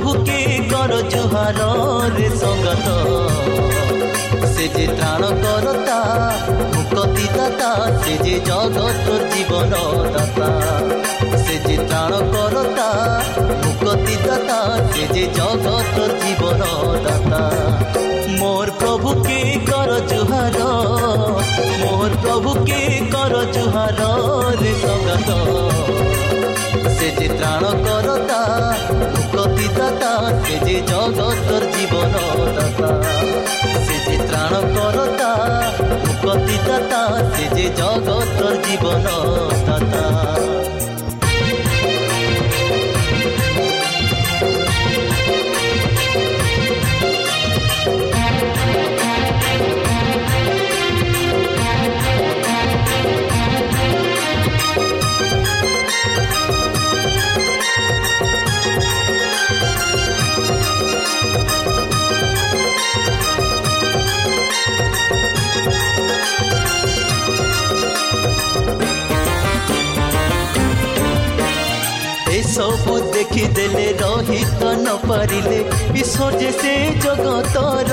প্রভুকে কর জোহার রে সঙ্গত। সে যে ত্রাণ করতা মুক্তি দাতা সে যে জগত জীবন দাতা সে যে ত্রাণ করতা মুক্তি দাতা সে যে জগত জীবন দাতা মোর প্রভুকে কর জোহার মোর প্রভুকে কর জোহার রে সঙ্গত। সে যে ত্রাণকরতা মুক্তিদাতা সে যে জগতর জীবনদাতা। সে যে ত্রাণকরতা মুক্তিদাতা সে যে জগতর জীবনদাতা। ଯେ ସେ ଜଗତର।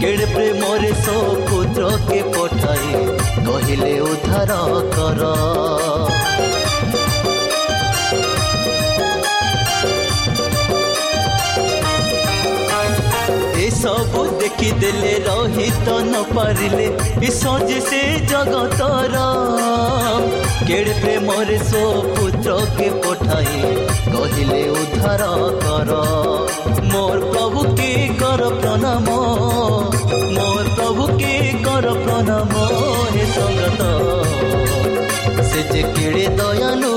କେଡ଼େ ପ୍ରେମରେ ସପୁତ୍ରକେ ପଠାଇ କହିଲେ ଉଦ୍ଧାର କର। ସବୁ ଦେଖିଦେଲେ ରହିତ ନ ପାରିଲେ ଯେ ସେ ଜଗତର। କେଡ଼େ ପ୍ରେମରେ ସୋ ପୁତ୍ରକେ ପଠାଇ କହିଲେ ଉଦ୍ଧାର କର। মোর প্রভুকে কর প্রণাম মোর প্রভুকে কর প্রণাম হে সঙ্গত সে যে কেড়ে দয়ালু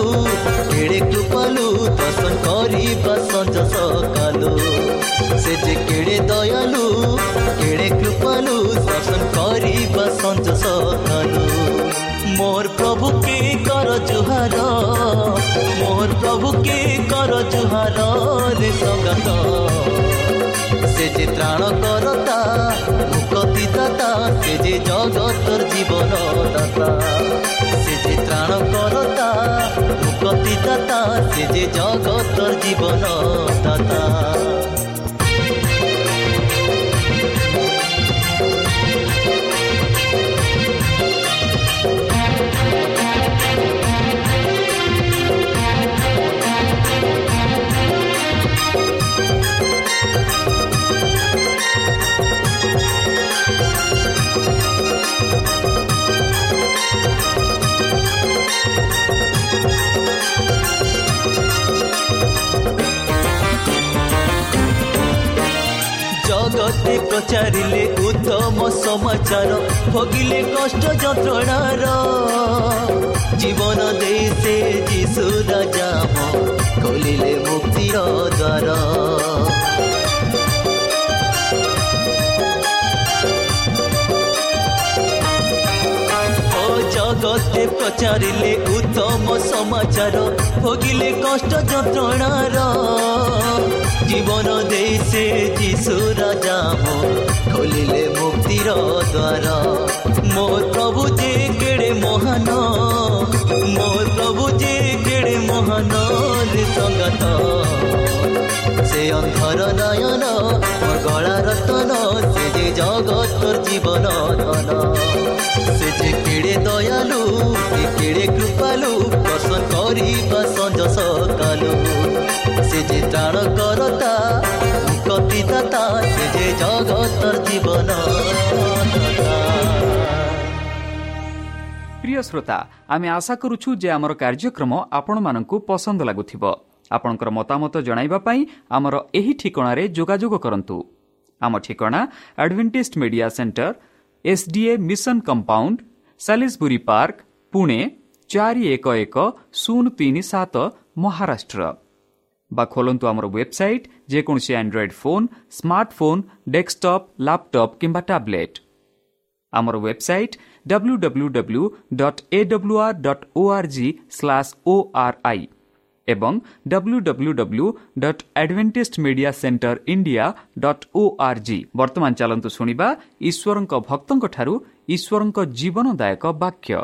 কেড়ে কৃপালু দর্শন করিবা সঞ্জ সকালু সে যে কেড়ে দয়ালু কেড়ে কৃপালু দর্শন করিবা সঞ্জ সকালু মোর প্রভু কে কর জুহার, মোর প্রভু কে কর জুহার রে সগত সে যে ত্রাণ করতা মুকতি দাতা সে যে জগতর জীবন দাতা সে যে ত্রাণ করতা মুকতি দাতা সে যে জগতর জীবন দাতা ସମାଚାର ଭୋଗିଲେ କଷ୍ଟ ଯନ୍ତ୍ରଣାର ଜୀବନ ଦେଇ ସେ ଯୀଶୁ ରାଜାମ ଖୋଲିଲେ ମୁକ୍ତିର ଦ୍ୱାର ଜଗତେ ପଚାରିଲେ ଉତ୍ତମ ସମାଚାର ଭୋଗିଲେ କଷ୍ଟ ଯନ୍ତ୍ରଣାର ଜୀବନ ଦେଇ ସେ ଯୀଶୁ ରାଜାମ ଖୋଲିଲେ ମୁକ୍ତିର ଦ୍ୱାର ମୋ ପ୍ରଭୁ ଯେ କେଡ଼େ ମହାନ ମୋ ପ୍ରଭୁ ଯେ କେଡ଼େ ମହାନ ସଙ୍ଗତ ସେ ଅନ୍ଧର ନୟନ ମୋ ଗଳା ରତନ ସେ ଯେ ଜଗତର ଜୀବନ ଧନ ସେ ଯେ କେଡ଼େ ଦୟାଲୁ କେଡ଼େ କୃପାଲୁ ଦର୍ଶନ କରିବା ସଞ୍ଜ ସକାଲୁ ସେ ଯେ ତ୍ରାଣ କରତା କତିଦାତା ସେ ଯେ ଜଗତର ଜୀବନ প্রিয় শ্রোতা আমি আশা করুছু যে আমার কার্যক্রম আপনার পসন্দ লাগুব আপনার মতামত জনাইবা আমার এই ঠিকার যোগাযোগ করতু আম ঠিকনা advantage media centre SDA mission compound সাি park Pune चारि एक शून्य तिन सत महाराष्ट्र। बा खोलुबसइट जो Android phone smartphone desktop laptop कम्बा ट्याब्लेट आम website W W W dot AWR dot ORG slash ORI A W बर्तमान चाहन्छु शुवा ईश्वर भक्तको जीवनदायक वाक्य।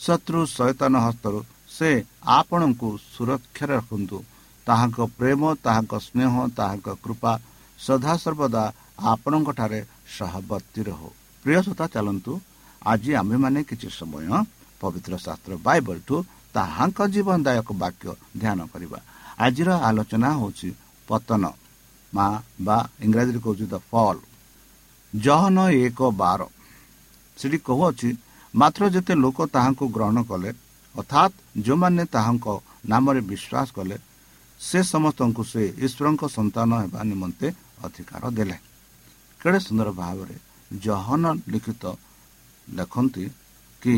ଶତ୍ରୁ ସୈତନ ହସ୍ତରୁ ସେ ଆପଣଙ୍କୁ ସୁରକ୍ଷାରେ ରଖନ୍ତୁ। ତାହାଙ୍କ ପ୍ରେମ ତାହାଙ୍କ ସ୍ନେହ ତାହାଙ୍କ କୃପା ସଦାସର୍ବଦା ଆପଣଙ୍କଠାରେ ସହବର୍ତ୍ତୀ ରହୁ। ପ୍ରିୟସତା ଚାଲନ୍ତୁ। ଆଜି ଆମ୍ଭେମାନେ କିଛି ସମୟ ପବିତ୍ର ଶାସ୍ତ୍ର ବାଇବଲଠୁ ତାହାଙ୍କ ଜୀବନଦାୟକ ବାକ୍ୟ ଧ୍ୟାନ କରିବା। ଆଜିର ଆଲୋଚନା ହେଉଛି ପତନ। ମା ବା ଇଂରାଜୀରେ କହୁଛି ଦ ଫଲ୍। ଜହନ ଏକ ବାର। ସେଠି କହୁଅଛି ମାତ୍ର ଯେତେ ଲୋକ ତାହାଙ୍କୁ ଗ୍ରହଣ କଲେ ଅର୍ଥାତ୍ ଯେଉଁମାନେ ତାହାଙ୍କ ନାମରେ ବିଶ୍ୱାସ କଲେ ସେ ସମସ୍ତଙ୍କୁ ସେ ଈଶ୍ୱରଙ୍କ ସନ୍ତାନ ହେବା ନିମନ୍ତେ ଅଧିକାର ଦେଲେ କେଡ଼େ ସୁନ୍ଦର ଭାବରେ ଜହନ ଲିଖିତ ଲେଖନ୍ତି କି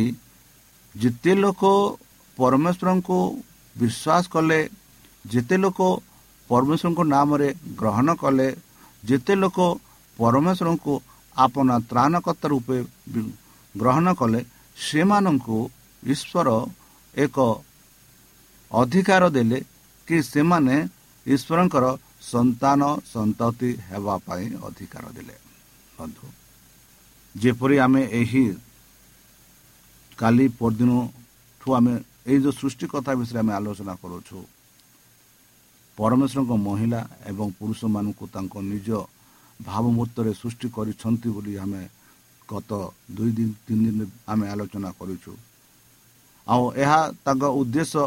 ଯେତେ ଲୋକ ପରମେଶ୍ୱରଙ୍କୁ ବିଶ୍ୱାସ କଲେ ଯେତେ ଲୋକ ପରମେଶ୍ୱରଙ୍କ ନାମରେ ଗ୍ରହଣ କଲେ ଯେତେ ଲୋକ ପରମେଶ୍ୱରଙ୍କୁ ଆପଣ ତ୍ରାଣକର୍ତ୍ତା ରୂପେ ଗ୍ରହଣ କଲେ ସେମାନଙ୍କୁ ଈଶ୍ୱର ଏକ ଅଧିକାର ଦେଲେ କି ସେମାନେ ଈଶ୍ୱରଙ୍କର ସନ୍ତାନ ସନ୍ତତି ହେବା ପାଇଁ ଅଧିକାର ଦେଲେ। ବନ୍ଧୁ ଯେପରି ଆମେ ଏହି କାଲି ପରଦିନଠୁ ଆମେ ଏଇ ଯେଉଁ ସୃଷ୍ଟି କଥା ବିଷୟରେ ଆମେ ଆଲୋଚନା କରୁଛୁ ପରମେଶ୍ୱରଙ୍କ ମହିଳା ଏବଂ ପୁରୁଷମାନଙ୍କୁ ତାଙ୍କ ନିଜ ଭାବମୂର୍ତ୍ତରେ ସୃଷ୍ଟି କରିଛନ୍ତି ବୋଲି ଆମେ ଗତ ଦୁଇ ଦିନ ତିନି ଦିନ ଆମେ ଆଲୋଚନା କରୁଛୁ। ଆଉ ଏହା ତାଙ୍କ ଉଦ୍ଦେଶ୍ୟ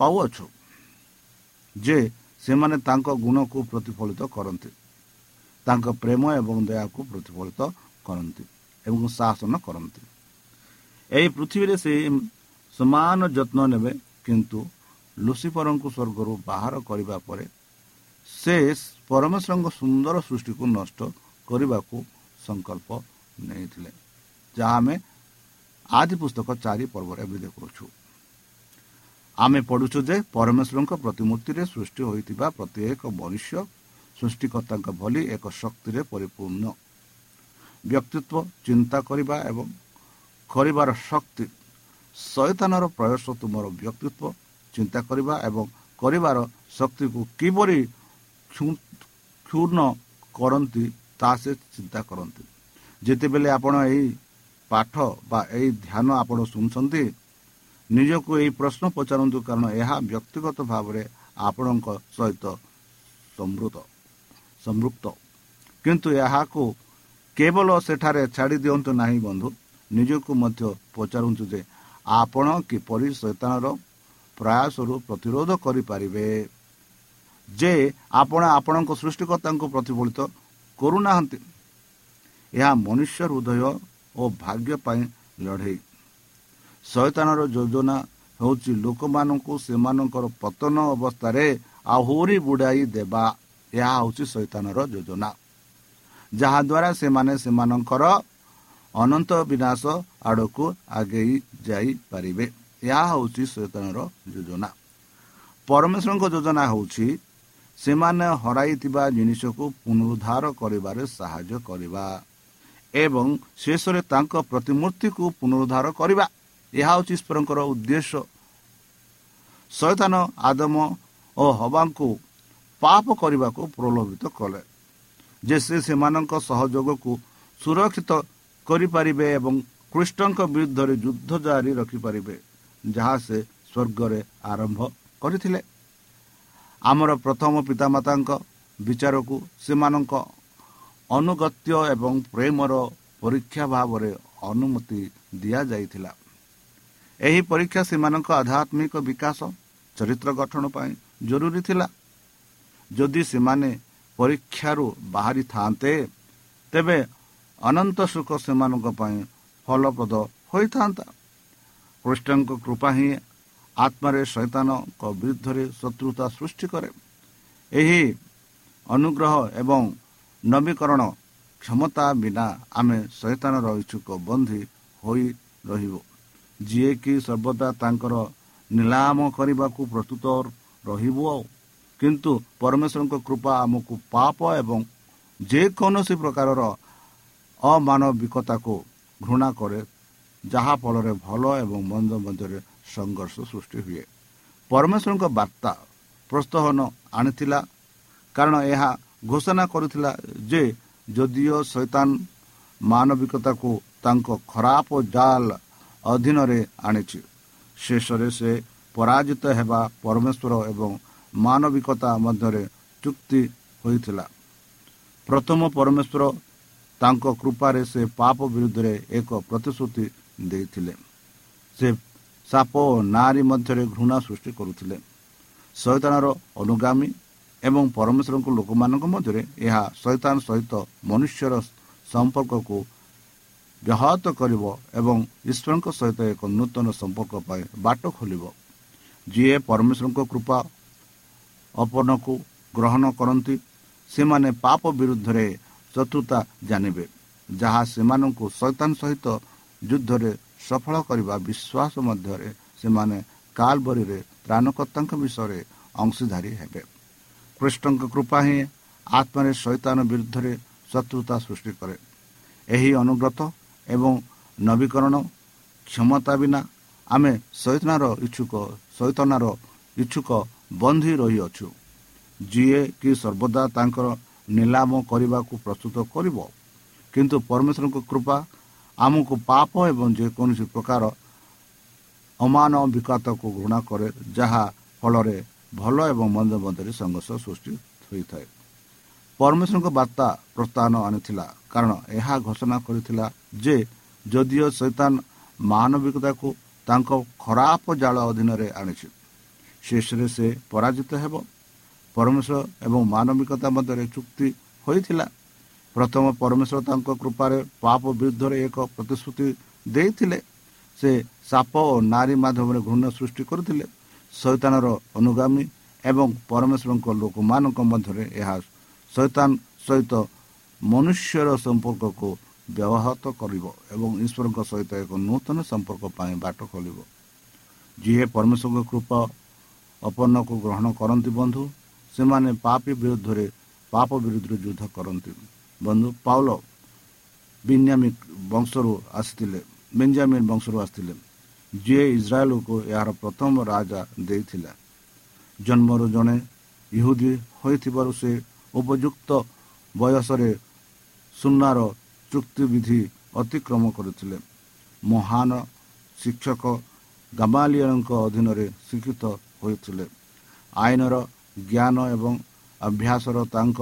ପାଉଅଛୁ ଯେ ସେମାନେ ତାଙ୍କ ଗୁଣକୁ ପ୍ରତିଫଳିତ କରନ୍ତି। ତାଙ୍କ ପ୍ରେମ ଏବଂ ଦୟାକୁ ପ୍ରତିଫଳିତ କରନ୍ତି ଏବଂ ଶାସନ କରନ୍ତି। ଏହି ପୃଥିବୀରେ ସେ ସମାନ ଯତ୍ନ ନେବେ କିନ୍ତୁ ଲୁସିଫରଙ୍କୁ ସ୍ୱର୍ଗରୁ ବାହାର କରିବା ପରେ ସେ ପରମେଶ୍ୱରଙ୍କ ସୁନ୍ଦର ସୃଷ୍ଟିକୁ ନଷ୍ଟ କରିବାକୁ ସଂକଳ୍ପ ନେଇଥିଲେ ଯାହା ଆମେ ଆଦି ପୁସ୍ତକ ଚାରି ପର୍ବରେ ଏବେ ଦେଖୁଛୁ ଆମେ ପଢ଼ୁଛୁ ଯେ ପରମେଶ୍ୱରଙ୍କ ପ୍ରତିମୂର୍ତ୍ତିରେ ସୃଷ୍ଟି ହୋଇଥିବା ପ୍ରତ୍ୟେକ ମନୁଷ୍ୟ ସୃଷ୍ଟିକର୍ତ୍ତାଙ୍କ ଭଳି ଏକ ଶକ୍ତିରେ ପରିପୂର୍ଣ୍ଣ ବ୍ୟକ୍ତିତ୍ୱ ଚିନ୍ତା କରିବା ଏବଂ କରିବାର ଶକ୍ତି ଶୈତାନର ପ୍ରୟାସ ତୁମର ବ୍ୟକ୍ତିତ୍ୱ ଚିନ୍ତା କରିବା ଏବଂ କରିବାର ଶକ୍ତିକୁ କିପରି କ୍ଷୁର୍ଣ୍ଣ କରନ୍ତି ତାହା ସେ ଚିନ୍ତା କରନ୍ତି ଯେତେବେଳେ ଆପଣ ଏହି ପାଠ ବା ଏହି ଧ୍ୟାନ ଆପଣ ଶୁଣୁଛନ୍ତି ନିଜକୁ ଏହି ପ୍ରଶ୍ନ ପଚାରନ୍ତୁ କାରଣ ଏହା ବ୍ୟକ୍ତିଗତ ଭାବରେ ଆପଣଙ୍କ ସହିତ ସମୃଦ୍ଧ ସମ୍ପୃକ୍ତ କିନ୍ତୁ ଏହାକୁ କେବଳ ସେଠାରେ ଛାଡ଼ି ଦିଅନ୍ତୁ ନାହିଁ ବନ୍ଧୁ ନିଜକୁ ମଧ୍ୟ ପଚାରନ୍ତୁ ଯେ ଆପଣ କିପରି ଶୈତାନର ପ୍ରୟାସରୁ ପ୍ରତିରୋଧ କରିପାରିବେ ଯେ ଆପଣ ଆପଣଙ୍କ ସୃଷ୍ଟିକର୍ତ୍ତାଙ୍କୁ ପ୍ରତିଫଳିତ କରୁନାହାନ୍ତି। ଏହା ମନୁଷ୍ୟ ହୃଦୟ ଓ ଭାଗ୍ୟ ପାଇଁ ଲଢ଼େଇ। ଶୈତାନର ଯୋଜନା ହେଉଛି ଲୋକମାନଙ୍କୁ ସେମାନଙ୍କର ପତନ ଅବସ୍ଥାରେ ଆହୁରି ବୁଡ଼ାଇ ଦେବା। ଏହା ହେଉଛି ଶୈତାନର ଯୋଜନା। ଯାହାଦ୍ୱାରା ସେମାନେ ସେମାନଙ୍କର ଅନନ୍ତ ବିନାଶ ଆଡ଼କୁ ଆଗେଇ ଯାଇପାରିବେ। ଏହା ହେଉଛି ଶୈତାନର ଯୋଜନା। ପରମେଶ୍ୱରଙ୍କ ଯୋଜନା ହେଉଛି ସେମାନେ ହରାଇଥିବା ଜିନିଷକୁ ପୁନରୁଦ୍ଧାର କରିବାରେ ସାହାଯ୍ୟ କରିବା। ଏବଂ ଶେଷରେ ତାଙ୍କ ପ୍ରତିମୂର୍ତ୍ତିକୁ ପୁନରୁଦ୍ଧାର କରିବା। ଏହା ହେଉଛି ଈଶ୍ୱରଙ୍କର ଉଦ୍ଦେଶ୍ୟ। ଶୈତାନ ଆଦମ ଓ ହବାଙ୍କୁ ପାପ କରିବାକୁ ପ୍ରଲୋଭିତ କଲେ। ଯେ ସେ ସେମାନଙ୍କ ସହଯୋଗକୁ ସୁରକ୍ଷିତ କରିପାରିବେ ଏବଂ କୃଷ୍ଣଙ୍କ ବିରୁଦ୍ଧରେ ଯୁଦ୍ଧ ଜାରି ରଖିପାରିବେ ଯାହା ସେ ସ୍ୱର୍ଗରେ ଆରମ୍ଭ କରିଥିଲେ। ଆମର ପ୍ରଥମ ପିତାମାତାଙ୍କ ବିଚାରକୁ ସେମାନଙ୍କ ଅନୁଗତ୍ୟ ଏବଂ ପ୍ରେମର ପରୀକ୍ଷା ଭାବରେ ଅନୁମତି ଦିଆଯାଇଥିଲା। ଏହି ପରୀକ୍ଷା ସେମାନଙ୍କ ଆଧ୍ୟାତ୍ମିକ ବିକାଶ ଚରିତ୍ର ଗଠନ ପାଇଁ ଜରୁରୀ ଥିଲା। ଯଦି ସେମାନେ ପରୀକ୍ଷାରୁ ବାହାରିଥାନ୍ତେ ତେବେ ଅନନ୍ତ ସୁଖ ସେମାନଙ୍କ ପାଇଁ ଫଳପ୍ରଦ ହୋଇଥାନ୍ତା। କୃଷ୍ଣଙ୍କ କୃପା ହିଁ ଆତ୍ମାରେ ଶୈତାନଙ୍କ ବିରୁଦ୍ଧରେ ଶତ୍ରୁତା ସୃଷ୍ଟି କରେ। ଏହି ଅନୁଗ୍ରହ ଏବଂ ନବୀକରଣ କ୍ଷମତା ବିନା ଆମେ ଶୈତାନର ଇଚ୍ଛୁକ ବନ୍ଧୀ ହୋଇ ରହିବୁ। ଯିଏକି ସର୍ବଦା ତାଙ୍କର ନିଲାମ କରିବାକୁ ପ୍ରସ୍ତୁତ ରହିବୁ କିନ୍ତୁ ପରମେଶ୍ୱରଙ୍କ କୃପା ଆମକୁ ପାପ ଏବଂ ଯେକୌଣସି ପ୍ରକାରର ଅମାନବିକତାକୁ ଘୃଣା କରେ ଯାହାଫଳରେ ଭଲ ଏବଂ ମନ୍ଦ ମଧ୍ୟରେ ସଂଘର୍ଷ ସୃଷ୍ଟି ହୁଏ। ପରମେଶ୍ୱରଙ୍କ ବାର୍ତ୍ତା ପ୍ରୋତ୍ସାହନ ଆଣିଥିଲା। କାରଣ ଏହା ଘୋଷଣା କରିଥିଲା ଯେ ଯଦିଓ ଶୈତାନ ମାନବିକତାକୁ ତାଙ୍କ ଖରାପ ଜାଲ ଅଧୀନରେ ଆଣିଛି ଶେଷରେ ସେ ପରାଜିତ ହେବା ପରମେଶ୍ୱର ଏବଂ ମାନବିକତା ମଧ୍ୟରେ ଚୁକ୍ତି ହୋଇଥିଲା। ପ୍ରଥମ ପରମେଶ୍ୱର ତାଙ୍କ କୃପାରେ ସେ ପାପ ବିରୁଦ୍ଧରେ ଏକ ପ୍ରତିଶ୍ରୁତି ଦେଇଥିଲେ। ସେ ସାପ ଓ ନାରୀ ମଧ୍ୟରେ ଘୃଣା ସୃଷ୍ଟି କରୁଥିଲେ। ଶୈତାନର ଅନୁଗାମୀ ଏବଂ ପରମେଶ୍ୱରଙ୍କ ଲୋକମାନଙ୍କ ମଧ୍ୟରେ ଏହା ଶୈତାନ ସହିତ ମନୁଷ୍ୟର ସମ୍ପର୍କକୁ ବ୍ୟାହତ କରିବ ଏବଂ ଈଶ୍ୱରଙ୍କ ସହିତ ଏକ ନୂତନ ସମ୍ପର୍କ ପାଇଁ ବାଟ ଖୋଲିବ। ଯିଏ ପରମେଶ୍ୱରଙ୍କ କୃପା ଅପନକୁ ଗ୍ରହଣ କରନ୍ତି ସେମାନେ ପାପ ବିରୁଦ୍ଧରେ ଶତ୍ରୁତା ଜାଣିବେ ଯାହା ସେମାନଙ୍କୁ ଶୈତାନ ସହିତ ଯୁଦ୍ଧରେ ସଫଳ କରିବା ବିଶ୍ୱାସ ମଧ୍ୟରେ ସେମାନେ କାଲବରୀରେ ତ୍ରାଣକର୍ତ୍ତାଙ୍କ ବିଷୟରେ ଅଂଶୀଧାରୀ ହେବେ। କୃଷ୍ଣଙ୍କ କୃପା ହିଁ ଆତ୍ମାରେ ଶୈତାନ ବିରୁଦ୍ଧରେ ଶତ୍ରୁତା ସୃଷ୍ଟି କରେ। ଏହି ଅନୁଗ୍ରତ ଏବଂ ନବୀକରଣ କ୍ଷମତା ବିନା ଆମେ ଶୈତନାର ଇଚ୍ଛୁକ ଶୈତନାର ଇଚ୍ଛୁକ ବନ୍ଧି ରହିଅଛୁ। ଯିଏ କି ସର୍ବଦା ତାଙ୍କର ନିଲାମ କରିବାକୁ ପ୍ରସ୍ତୁତ କରିବ କିନ୍ତୁ ପରମେଶ୍ୱରଙ୍କ କୃପା ଆମକୁ ପାପ ଏବଂ ଯେକୌଣସି ପ୍ରକାର ଅମାନବିକତାକୁ ଘୃଣା କରେ ଯାହା ଫଳରେ ଭଲ ଏବଂ ମନ୍ଦ ମଧ୍ୟରେ ସଂଘର୍ଷ ସୃଷ୍ଟି ହୋଇଥାଏ। ପରମେଶ୍ୱରଙ୍କ ବାର୍ତ୍ତା ପ୍ରୋତ୍ସାହନ ଆଣିଥିଲା। କାରଣ ଏହା ଘୋଷଣା କରିଥିଲା ଯେ ଯଦିଓ ଶୈତାନ ମାନବିକତାକୁ ତାଙ୍କ ଖରାପ ଜାଳ ଅଧୀନରେ ଆଣିଛି ଶେଷରେ ସେ ପରାଜିତ ହେବ। ପରମେଶ୍ୱର ଏବଂ ମାନବିକତା ମଧ୍ୟରେ ଚୁକ୍ତି ହୋଇଥିଲା। ପ୍ରଥମ ପରମେଶ୍ୱର ତାଙ୍କ କୃପାରେ ପାପ ବିରୁଦ୍ଧରେ ଏକ ପ୍ରତିଶ୍ରୁତି ଦେଇଥିଲେ। ସେ ସାପ ଓ ନାରୀ ମାଧ୍ୟମରେ ଘୃଣ୍ୟ ସୃଷ୍ଟି କରୁଥିଲେ। ଶୈତାନର ଅନୁଗାମୀ ଏବଂ ପରମେଶ୍ୱରଙ୍କ ଲୋକମାନଙ୍କ ମଧ୍ୟରେ ଏହା ଶୈତାନ ସହିତ ମନୁଷ୍ୟର ସମ୍ପର୍କକୁ ବ୍ୟବହୃତ କରିବ ଏବଂ ଈଶ୍ୱରଙ୍କ ସହିତ ଏକ ନୂତନ ସମ୍ପର୍କ ପାଇଁ ବାଟ ଖୋଲିବ। ଯିଏ ପରମେଶ୍ୱରଙ୍କ କୃପା ଅପର୍ଣ୍ଣକୁ ଗ୍ରହଣ କରନ୍ତି ବନ୍ଧୁ ସେମାନେ ପାପି ବିରୁଦ୍ଧରେ ପାପ ବିରୁଦ୍ଧରେ ଯୁଦ୍ଧ କରନ୍ତି। ବନ୍ଧୁ ପାଉଲ ବିନ୍ୟାମି ବଂଶରୁ ଆସିଥିଲେ ବେଞ୍ଜାମିନ୍ ବଂଶରୁ ଆସିଥିଲେ। ଯିଏ ଇସ୍ରାଏଲକୁ ଏହାର ପ୍ରଥମ ରାଜା ଦେଇଥିଲା। ଜନ୍ମରୁ ଜଣେ ଇହୁଦୀ ହୋଇଥିବାରୁ ସେ ଉପଯୁକ୍ତ ବୟସରେ ସୁନାର ଚୁକ୍ତିବିଧି ଅତିକ୍ରମ କରିଥିଲେ। ମହାନ ଶିକ୍ଷକ ଗାମାଲିଆଙ୍କ ଅଧୀନରେ ଶିକ୍ଷିତ ହୋଇଥିଲେ। ଆଇନର ଜ୍ଞାନ ଏବଂ ଅଭ୍ୟାସର ତାଙ୍କ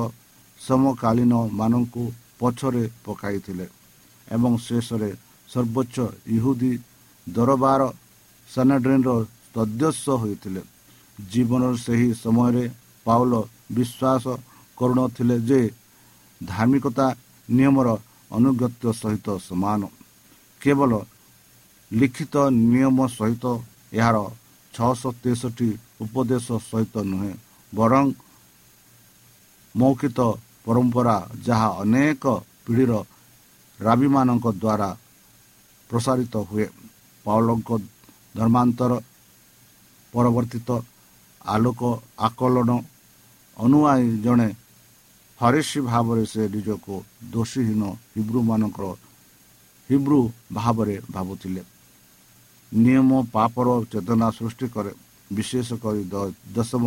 ସମକାଳୀନ ମାନଙ୍କୁ ପଛରେ ପକାଇଥିଲେ ଏବଂ ଶେଷରେ ସର୍ବୋଚ୍ଚ ଇହୁଦୀ ଦରବାର ସାନାଡ୍ରେନ୍ର ସଦସ୍ୟ ହୋଇଥିଲେ। ଜୀବନର ସେହି ସମୟରେ ପାଉଲ ବିଶ୍ୱାସ କରୁନଥିଲେ ଯେ ଧାର୍ମିକତା ନିୟମର ଅନୁଗତ୍ୟ ସହିତ ସମାନ। କେବଳ ଲିଖିତ ନିୟମ ସହିତ ଏହାର ଛଅଶହ ତେଷଠି ଉପଦେଶ ସହିତ ନୁହେଁ ବରଂ ମୌଖିତ ପରମ୍ପରା ଯାହା ଅନେକ ପିଢ଼ିର ରାବିମାନଙ୍କ ଦ୍ୱାରା ପ୍ରସାରିତ ହୁଏ। ପାଉଲଙ୍କ ଧର୍ମାନ୍ତର ପରବର୍ତ୍ତିତ ଆଲୋକ ଆକଳନ ଅନୁଆୟୀ ଜଣେ ହରିଷୀ ଭାବରେ ସେ ନିଜକୁ ଦୋଷୀହୀନ ହିବ୍ରୁମାନଙ୍କର ହିବ୍ରୁ ଭାବରେ ଭାବୁଥିଲେ ନିୟମ ପାପର ଚେତନା ସୃଷ୍ଟି କରେ ବିଶେଷ କରି ଦଶମ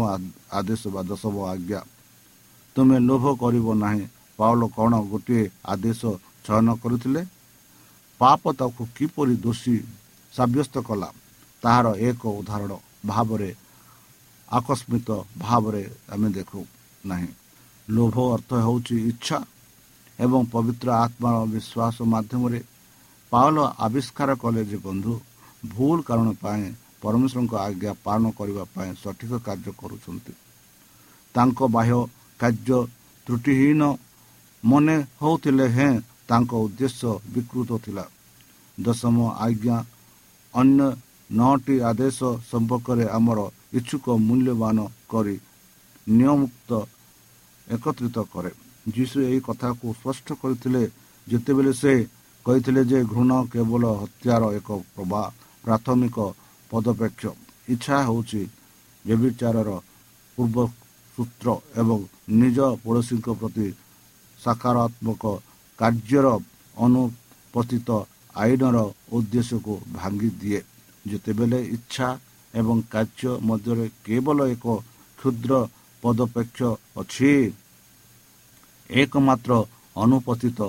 ଆଦେଶ ବା ଦଶମ ଆଜ୍ଞା ତୁମେ ଲୋଭ କରିବ ନାହିଁ ପାଉଲ କ'ଣ ଗୋଟିଏ ଆଦେଶ ଚୟନ କରିଥିଲେ ପାପ ତାକୁ କିପରି ଦୋଷୀ ସାବ୍ୟସ୍ତ କଲା ତାହାର ଏକ ଉଦାହରଣ ଭାବରେ ଆକସ୍ମିକ ଭାବରେ ଆମେ ଦେଖୁ ନାହିଁ ଲୋଭ ଅର୍ଥ ହେଉଛି ଇଚ୍ଛା ଏବଂ ପବିତ୍ର ଆତ୍ମାର ବିଶ୍ୱାସ ମାଧ୍ୟମରେ ପାଉଲ ଆବିଷ୍କାର କଲେ ଯେ ବନ୍ଧୁ ଭୁଲ କାରଣ ପାଇଁ ପରମେଶ୍ୱରଙ୍କ ଆଜ୍ଞା ପାଳନ କରିବା ପାଇଁ ସଠିକ କାର୍ଯ୍ୟ କରୁଛନ୍ତି ତାଙ୍କ ବାହ୍ୟ କାର୍ଯ୍ୟ ତ୍ରୁଟିହୀନ ମନେ ହେଉଥିଲେ ହେଁ ତାଙ୍କ ଉଦ୍ଦେଶ୍ୟ ବିକୃତ ଥିଲା। ଦଶମ ଆଜ୍ଞା ଅନ୍ୟ ନଅଟି ଆଦେଶ ସମ୍ପର୍କରେ ଆମର ଇଚ୍ଛୁକ ମୂଲ୍ୟବାନ କରି ନିୟମୁକ୍ତ ଏକତ୍ରିତ କରେ। ଯୀଶୁ ଏହି କଥାକୁ ସ୍ପଷ୍ଟ କରିଥିଲେ। ଯେତେବେଳେ ସେ କହିଥିଲେ ଯେ ଘୃଣ କେବଳ ହତ୍ୟାର ଏକ ପ୍ରଭା ପ୍ରାଥମିକ ପଦପେକ୍ଷ ଇଚ୍ଛା ହେଉଛି ବ୍ୟବିଚାରର ପୂର୍ବ ସୂତ୍ର ଏବଂ ନିଜ ପଡ଼ୋଶୀଙ୍କ ପ୍ରତି ସକାରାତ୍ମକ କାର୍ଯ୍ୟର ଅନୁପସ୍ଥିତ ଆଇନର ଉଦ୍ଦେଶ୍ୟକୁ ଭାଙ୍ଗି ଦିଏ ଯେତେବେଳେ ଇଚ୍ଛା ଏବଂ କାର୍ଯ୍ୟ ମଧ୍ୟରେ କେବଳ ଏକ କ୍ଷୁଦ୍ର ପଦପେକ୍ଷ ଅଛି ଏକମାତ୍ର ଅନୁପସ୍ଥିତ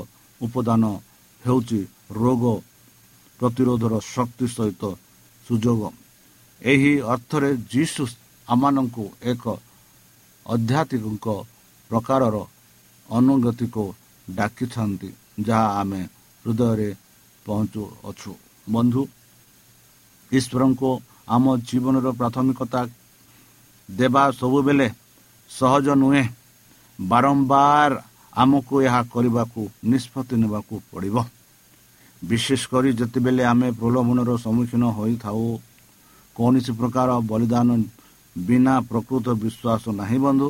ଉପାଦାନ ହେଉଛି ରୋଗ ପ୍ରତିରୋଧର ଶକ୍ତି ସହିତ ସୁଯୋଗ ଏହି ଅର୍ଥରେ ଯୀଶୁ ଆମମାନଙ୍କୁ ଏକ ଆଧ୍ୟାତ୍ମିକ ପ୍ରକାରର ଅନୁଗତିକୁ ଡାକିଥାନ୍ତି ଯାହା ଆମେ ହୃଦୟରେ ପହଞ୍ଚୁଅଛୁ ବନ୍ଧୁ ଈଶ୍ୱରଙ୍କୁ ଆମ ଜୀବନର ପ୍ରାଥମିକତା ଦେବା ସବୁବେଳେ ସହଜ ନୁହେଁ। ବାରମ୍ବାର ଆମକୁ ଏହା କରିବାକୁ ନିଷ୍ପତ୍ତି ନେବାକୁ ପଡ଼ିବ। ବିଶେଷ କରି ଯେତେବେଳେ ଆମେ ପ୍ରଲୋଭନର ସମ୍ମୁଖୀନ ହୋଇଥାଉ କୌଣସି ପ୍ରକାର ବଳିଦାନ ବିନା ପ୍ରକୃତ ବିଶ୍ୱାସ ନାହିଁ ବନ୍ଧୁ।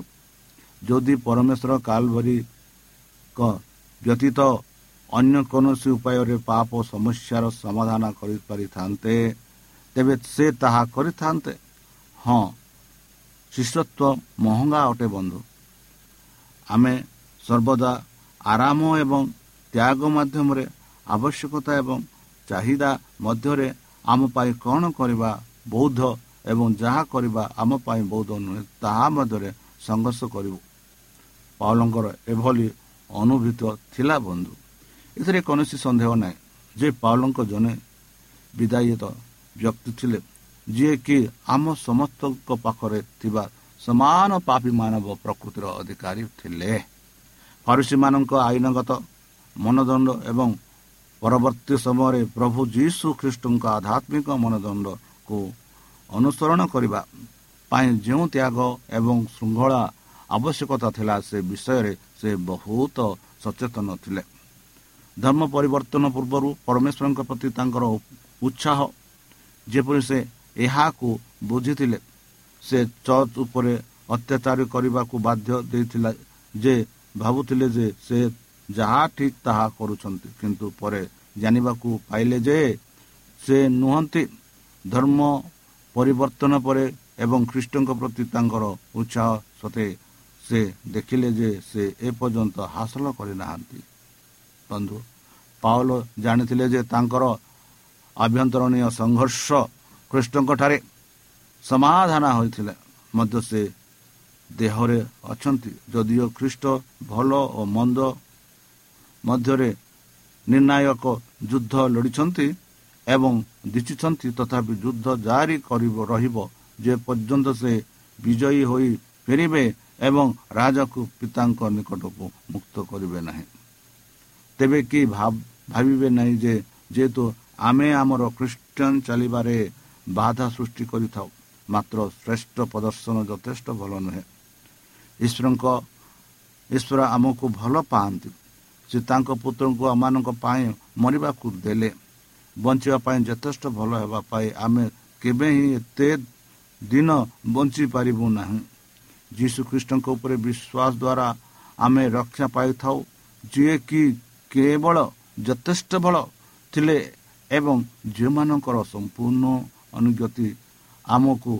ଯଦି ପରମେଶ୍ୱର କାଲଭରିଙ୍କ ବ୍ୟତୀତ ଅନ୍ୟ କୌଣସି ଉପାୟରେ ପାପ ସମସ୍ୟାର ସମାଧାନ କରିପାରିଥାନ୍ତେ ତେବେ ସେ ତାହା କରିଥାନ୍ତେ। ହଁ ଶିଷ୍ୟତ୍ୱ ମହଙ୍ଗା ଅଟେ ବନ୍ଧୁ। ଆମେ ସର୍ବଦା ଆରାମ ଏବଂ ତ୍ୟାଗ ମାଧ୍ୟମରେ ଆବଶ୍ୟକତା ଏବଂ ଚାହିଦା ମଧ୍ୟରେ ଆମ ପାଇଁ କ'ଣ କରିବା ବୌଦ୍ଧ ଏବଂ ଯାହା କରିବା ଆମ ପାଇଁ ବୌଦ୍ଧ ନୁହେଁ ତାହା ମଧ୍ୟରେ ସଂଘର୍ଷ କରିବୁ। ପାଉଲଙ୍କର ଏଭଳି ଅନୁଭୂତ ଥିଲା ବନ୍ଧୁ। ଏଥିରେ କୌଣସି ସନ୍ଦେହ ନାହିଁ। ଯେ ପାଉଲଙ୍କ ଜଣେ ବିଦାୟିତ ବ୍ୟକ୍ତି ଥିଲେ ଯିଏକି ଆମ ସମସ୍ତଙ୍କ ପାଖରେ ଥିବା ସମାନ ପାପୀ ମାନବ ପ୍ରକୃତିର ଅଧିକାରୀ ଥିଲେ। ଫରୁସୀମାନଙ୍କ ଆଇନଗତ ମନଦଣ୍ଡ ଏବଂ ପରବର୍ତ୍ତୀ ସମୟରେ ପ୍ରଭୁ ଯୀଶୁ ଖ୍ରୀଷ୍ଟଙ୍କ ଆଧ୍ୟାତ୍ମିକ ମନଦଣ୍ଡକୁ ଅନୁସରଣ କରିବା ପାଇଁ ଯେଉଁ ତ୍ୟାଗ ଏବଂ ଶୃଙ୍ଖଳା ଆବଶ୍ୟକତା ଥିଲା ସେ ବିଷୟରେ ସେ ବହୁତ ସଚେତନ ଥିଲେ। ଧର୍ମ ପରିବର୍ତ୍ତନ ପୂର୍ବରୁ ପରମେଶ୍ୱରଙ୍କ ପ୍ରତି ତାଙ୍କର ଉତ୍ସାହ ଯେପରି ସେ ଏହାକୁ ବୁଝିଥିଲେ ସେ ଚର୍ଚ୍ଚ ଉପରେ ଅତ୍ୟାଚାର କରିବାକୁ ବାଧ୍ୟ ଦେଇଥିଲା ଯେ ଭାବୁଥିଲେ ଯେ ସେ ଯାହା ଠିକ୍ ତାହା କରୁଛନ୍ତି। କିନ୍ତୁ ପରେ ଜାଣିବାକୁ ପାଇଲେ ଯେ ସେ ନୁହନ୍ତି। ଧର୍ମ ପରିବର୍ତ୍ତନ ପରେ ଏବଂ ଖ୍ରୀଷ୍ଟଙ୍କ ପ୍ରତି ତାଙ୍କର ଉତ୍ସାହ ସତେ ସେ ଦେଖିଲେ ଯେ ସେ ଏପର୍ଯ୍ୟନ୍ତ ହାସଲ କରିନାହାନ୍ତି। ବନ୍ଧୁ। ପାଉଲ ଜାଣିଥିଲେ ଯେ ତାଙ୍କର ଆଭ୍ୟନ୍ତରୀଣ ସଂଘର୍ଷ ଖ୍ରୀଷ୍ଟଙ୍କଠାରେ ସମାଧାନ ହୋଇଥିଲେ। ମଧ୍ୟ ସେ ଦେହରେ ଅଛନ୍ତି। ଯଦିଓ ଖ୍ରୀଷ୍ଟ ଭଲ ଓ ମନ୍ଦ ମଧ୍ୟରେ ନିର୍ଣ୍ଣାୟକ ଯୁଦ୍ଧ ଲଢ଼ିଛନ୍ତି ଏବଂ ଦିଶୁଛନ୍ତି ତଥାପି ଯୁଦ୍ଧ ଜାରି କରିବ ରହିବ। ଯେ ପର୍ଯ୍ୟନ୍ତ ସେ ବିଜୟୀ ହୋଇ ଫେରିବେ ଏବଂ ରାଜାକୁ ପିତାଙ୍କ ନିକଟକୁ ମୁକ୍ତ କରିବେ ନାହିଁ। ତେବେ କି ଭାବିବେ ନାହିଁ ଯେ ଯେହେତୁ ଆମେ ଆମର ଖ୍ରୀଷ୍ଟିଆନ ଚାଲିବାରେ ବାଧା ସୃଷ୍ଟି କରିଥାଉ ମାତ୍ର ଶ୍ରେଷ୍ଠ ପ୍ରଦର୍ଶନ ଯଥେଷ୍ଟ ଭଲ ନୁହେଁ। ଈଶ୍ୱରଙ୍କ ଈଶ୍ୱର ଆମକୁ ଭଲ ପାଆନ୍ତି। ସେ ତାଙ୍କ ପୁତ୍ରଙ୍କୁ ଆମମାନଙ୍କ ପାଇଁ ମରିବାକୁ ଦେଲେ। ବଞ୍ଚିବା ପାଇଁ ଯଥେଷ୍ଟ ଭଲ ହେବା ପାଇଁ ଆମେ କେବେ ହିଁ ଏତେ ଦିନ ବଞ୍ଚିପାରିବୁ ନାହିଁ। ଯୀଶୁଖ୍ରୀଷ୍ଟଙ୍କ ଉପରେ ବିଶ୍ୱାସ ଦ୍ୱାରା ଆମେ ରକ୍ଷା ପାଇଥାଉ। ଯିଏକି କେବଳ ଯଥେଷ୍ଟ ବଳ ଥିଲେ ଏବଂ ଯେଉଁମାନଙ୍କର ସମ୍ପୂର୍ଣ୍ଣ ଅନୁଗତି ଆମକୁ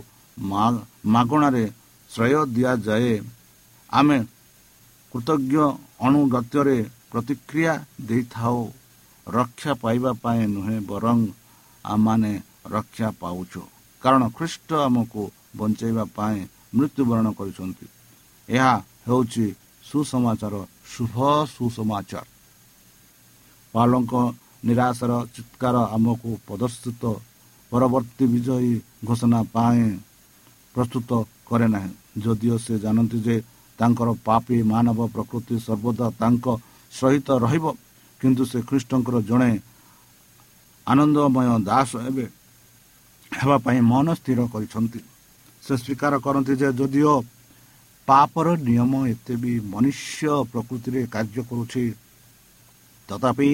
ମାଗଣାରେ ଶ୍ରେୟ ଦିଆଯାଏ ଆମେ କୃତଜ୍ଞ ଅନୁଗତ୍ୟରେ ପ୍ରତିକ୍ରିୟା ଦେଇଥାଉ। ରକ୍ଷା ପାଇବା ପାଇଁ ନୁହେଁ ବରଂ ଆମମାନେ ରକ୍ଷା ପାଉଛୁ। କାରଣ ଖ୍ରୀଷ୍ଟ ଆମକୁ ବଞ୍ଚାଇବା ପାଇଁ ମୃତ୍ୟୁବରଣ କରିଛନ୍ତି। ଏହା ହେଉଛି ସୁସମାଚାର ଶୁଭ ସୁସମାଚାର। ପାଲଙ୍କ ନିରାଶର ଚିତ୍କାର ଆମକୁ ପ୍ରଦର୍ଶିତ ପରବର୍ତ୍ତୀ ବିଜୟୀ ଘୋଷଣା ପାଇଁ ପ୍ରସ୍ତୁତ କରେ ନାହିଁ। ଯଦିଓ ସେ ଜାଣନ୍ତି ଯେ ତାଙ୍କର ପାପୀ ମାନବ ପ୍ରକୃତି ସର୍ବଦା ତାଙ୍କ ସହିତ ରହିବ କିନ୍ତୁ ସେ ଖ୍ରୀଷ୍ଟଙ୍କର ଜଣେ ଆନନ୍ଦମୟ ଦାସ ଏବେ ହେବା ପାଇଁ ମନ ସ୍ଥିର କରିଛନ୍ତି। ସେ ସ୍ୱୀକାର କରନ୍ତି ଯେ ଯଦିଓ ପାପର ନିୟମ ଏତେ ବି ମନୁଷ୍ୟ ପ୍ରକୃତିରେ କାର୍ଯ୍ୟ କରୁଛି ତଥାପି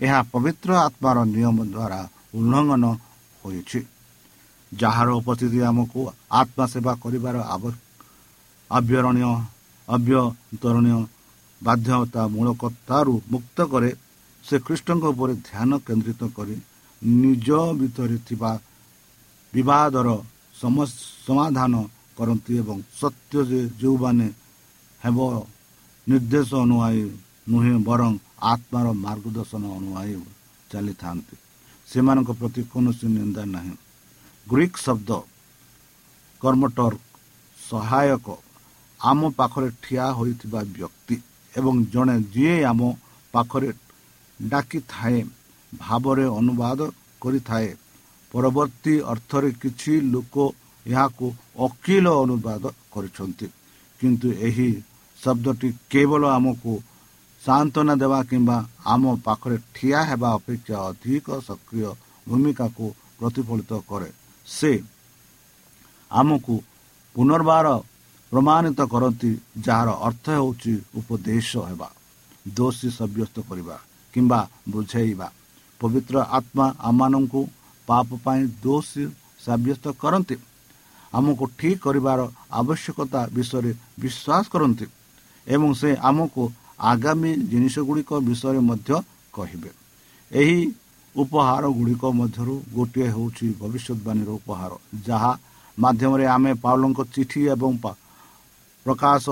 ଏହା ପବିତ୍ର ଆତ୍ମାର ନିୟମ ଦ୍ୱାରା ଉଲ୍ଲଙ୍ଘନ ହୋଇଛି। ଯାହାର ଉପସ୍ଥିତି ଆମକୁ ଆତ୍ମା ସେବା କରିବାର ଆଭ୍ୟରଣୀୟ ଅଭ୍ୟନ୍ତରଣୀୟ ବାଧ୍ୟତାମୂଳକତାରୁ ମୁକ୍ତ କରେ ସେ ଖ୍ରୀଷ୍ଟଙ୍କ ଉପରେ ଧ୍ୟାନ କେନ୍ଦ୍ରିତ କରି ନିଜ ଭିତରେ ଥିବା ବିବାଦର ସମାଧାନ କରନ୍ତି ଏବଂ ସତ୍ୟ ଯେ ଯେଉଁମାନେ ହେବ ନିର୍ଦ୍ଦେଶ ଅନୁଆୟୀ ନୁହେଁ ବରଂ ଆତ୍ମାର ମାର୍ଗଦର୍ଶନ ଅନୁଆୟୀ ଚାଲିଥାନ୍ତି। ସେମାନଙ୍କ ପ୍ରତି କୌଣସି ନିନ୍ଦା ନାହିଁ। ଗ୍ରୀକ୍ ଶବ୍ଦ କର୍ମଟର ସହାୟକ ଆମ ପାଖରେ ଠିଆ ହୋଇଥିବା ବ୍ୟକ୍ତି ଏବଂ ଜଣେ ଯିଏ ଆମ ପାଖରେ ଡାକିଥାଏ ଭାବରେ ଅନୁବାଦ କରିଥାଏ। ପରବର୍ତ୍ତୀ ଅର୍ଥରେ କିଛି ଲୋକ ଏହାକୁ ଅକିଲ ଅନୁବାଦ କରିଛନ୍ତି। କିନ୍ତୁ ଏହି ଶବ୍ଦଟି କେବଳ ଆମକୁ ସାନ୍ତ୍ୱନା ଦେବା କିମ୍ବା ଆମ ପାଖରେ ଠିଆ ହେବା ଅପେକ୍ଷା ଅଧିକ ସକ୍ରିୟ ଭୂମିକାକୁ ପ୍ରତିଫଳିତ କରେ। ସେ ଆମକୁ ପୁନର୍ବାର ପ୍ରମାଣିତ କରନ୍ତି ଯାହାର ଅର୍ଥ ହେଉଛି ଉପଦେଶ ହେବା ଦୋଷୀ ସାବ୍ୟସ୍ତ କରିବା କିମ୍ବା ବୁଝେଇବା। ପବିତ୍ର ଆତ୍ମା ଆମମାନଙ୍କୁ ପାପ ପାଇଁ ଦୋଷୀ ସାବ୍ୟସ୍ତ କରନ୍ତି। ଆମକୁ ଠିକ୍ କରିବାର ଆବଶ୍ୟକତା ବିଷୟରେ ବିଶ୍ୱାସ କରନ୍ତି ଏବଂ ସେ ଆମକୁ ଆଗାମୀ ଜିନିଷ ଗୁଡ଼ିକ ବିଷୟରେ ମଧ୍ୟ କହିବେ। ଏହି ଉପହାର ଗୁଡ଼ିକ ମଧ୍ୟରୁ ଗୋଟିଏ ହେଉଛି ଭବିଷ୍ୟତବାଣୀର ଉପହାର ଯାହା ମାଧ୍ୟମରେ ଆମେ ପାଉଲଙ୍କ ଚିଠି ଏବଂ ପ୍ରକାଶ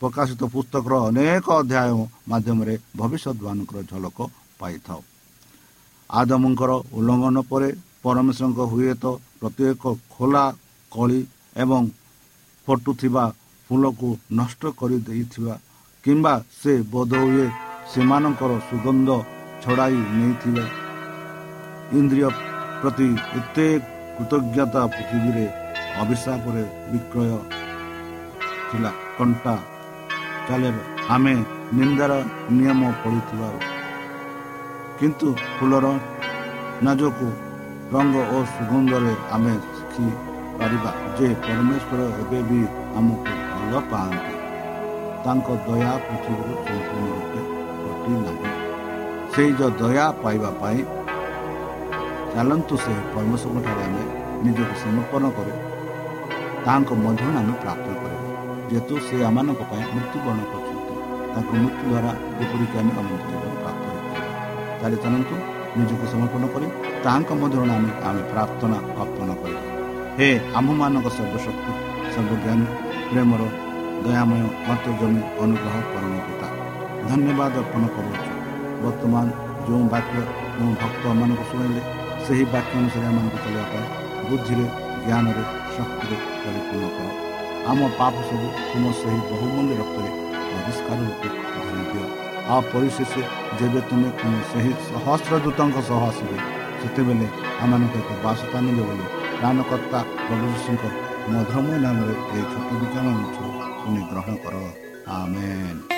ପ୍ରକାଶିତ ପୁସ୍ତକର ଅନେକ ଅଧ୍ୟାୟ ମାଧ୍ୟମରେ ଭବିଷ୍ୟତବାଣୀଙ୍କର ଝଲକ ପାଇଥାଉ। ଆଦମଙ୍କର ଉଲ୍ଲଙ୍ଘନ ପରେ ପରମେଶ୍ୱରଙ୍କ ହୁଏତ ପ୍ରତ୍ୟେକ ଖୋଲା କଳି ଏବଂ ଫଟୁଥିବା ଫୁଲକୁ ନଷ୍ଟ କରିଦେଇଥିବା କିମ୍ବା ସେ ବୋଧ ହୁଏ ସେମାନଙ୍କର ସୁଗନ୍ଧ ଛଡ଼ାଇ ନେଇଥିବା ଇନ୍ଦ୍ରିୟ ପ୍ରତି ଏତେ କୃତଜ୍ଞତା ପୃଥିବୀରେ ଅଭିଶାପରେ ବିକ୍ରୟ ଥିଲା କଣ୍ଟା ଚାଲେ ଆମେ ନିନ୍ଦାର ନିୟମ ପଡ଼ିଥିବାରୁ କିନ୍ତୁ ଫୁଲର ନାଜକୁ ରଙ୍ଗ ଓ ସୁଗନ୍ଧରେ ଆମେ ଶିଖିପାରିବା ଯେ ପରମେଶ୍ୱର ଏବେ ବି ଆମକୁ ଭଲ ପାଆନ୍ତି। ତାଙ୍କ ଦୟା ପୃଥିବୀରୁ ସମ୍ପୂର୍ଣ୍ଣ ରୂପେ ଘଟି ନାହିଁ ସେଇ ଯେଉଁ ଦୟା ପାଇବା ପାଇଁ ଚାଲନ୍ତୁ ସେ ପରମେଶ୍ୱରଙ୍କଠାରେ ଆମେ ନିଜକୁ ସମର୍ପଣ କରୁ। ତାଙ୍କ ମଧ୍ୟରେ ଆମେ ପ୍ରାର୍ଥନା କରିବା ଯେହେତୁ ସେ ଆମମାନଙ୍କ ପାଇଁ ମୃତ୍ୟୁବରଣ କରୁଛନ୍ତି। ତାଙ୍କ ମୃତ୍ୟୁ ଦ୍ୱାରା ଯେପରିକି ଆମେ ଅନନ୍ତ ଜୀବନ ପ୍ରାପ୍ତ ହୋଇପାରିବା। ତାହେଲେ ଚାଲନ୍ତୁ ନିଜକୁ ସମର୍ପଣ କରି ତାଙ୍କ ମଧ୍ୟରେ ଆମେ ଆମେ ପ୍ରାର୍ଥନା ଅର୍ପଣ କରିବା। ହେ ଆମମାନଙ୍କ ସର୍ବଶକ୍ତି ସର୍ବଜ୍ଞାନୀ ପ୍ରେମର ଦୟାମୟ ଅନ୍ତର୍ଜମୀ ଅନୁଗ୍ରହ ପରମ ପିତା ଧନ୍ୟବାଦ ଅର୍ପଣ କରୁଅଛୁ ବର୍ତ୍ତମାନ ଯେଉଁ ବାକ୍ୟ ଯେଉଁ ଭକ୍ତମାନଙ୍କୁ ଶୁଣିଲେ ସେହି ବାକ୍ୟ ଅନୁସାରେ ଏମାନଙ୍କୁ ଚଳିବା ପାଇଁ ବୁଦ୍ଧିରେ ଜ୍ଞାନରେ ଶକ୍ତିରେ ପରିପୂର୍ଣ୍ଣ କର ଆମ ପାପ ସବୁ ତୁମ ସେହି ବହୁମୂଲ୍ୟ ରକ୍ତରେ ପରିଷ୍କାର ରୂପେ ଧରି ଦିଅ ଆଉ ପରିଶେଷ ଯେବେ ତୁମେ ସେହି ସହସ୍ର ଦୂତଙ୍କ ସହ ଆସିବେ ସେତେବେଳେ ଆମମାନଙ୍କୁ ଏକ ବାସସ୍ଥାନ ଦେବ ବୋଲି ପ୍ରାଣକର୍ତ୍ତା ପ୍ରଭୁ ଯୀଶୁଙ୍କ ମଧୁରମୟ ନାମରେ ଏହି ଛୋଟ ବିଜ୍ଞାନ ଗ୍ରହଣ କର। ଆମେନ୍।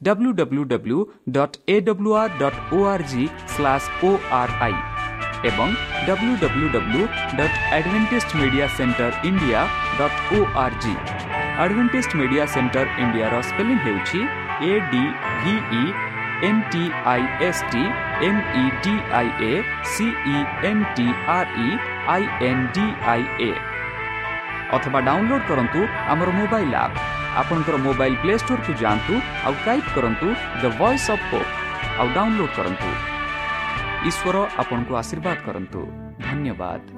W W W dot A W R dot O R G slash O R I ଏବଂ W W W dot advantage media centre India dot O R G advantage media centre ଇଣ୍ଡିଆର ସ୍ପେଲିଂ ହେଉଛି A D V E N T I S T M E D I A C E N T R E I N D I A ଅଥବା download କରନ୍ତୁ ଆମର mobile app ଆପଣଙ୍କର mobile play ଷ୍ଟୋରକୁ ଯାଆନ୍ତୁ ଆଉ type କରନ୍ତୁ the Voice of Hope ଆଉ download କରନ୍ତୁ। ଈଶ୍ୱର ଆପଣଙ୍କୁ ଆଶୀର୍ବାଦ କରନ୍ତୁ। ଧନ୍ୟବାଦ।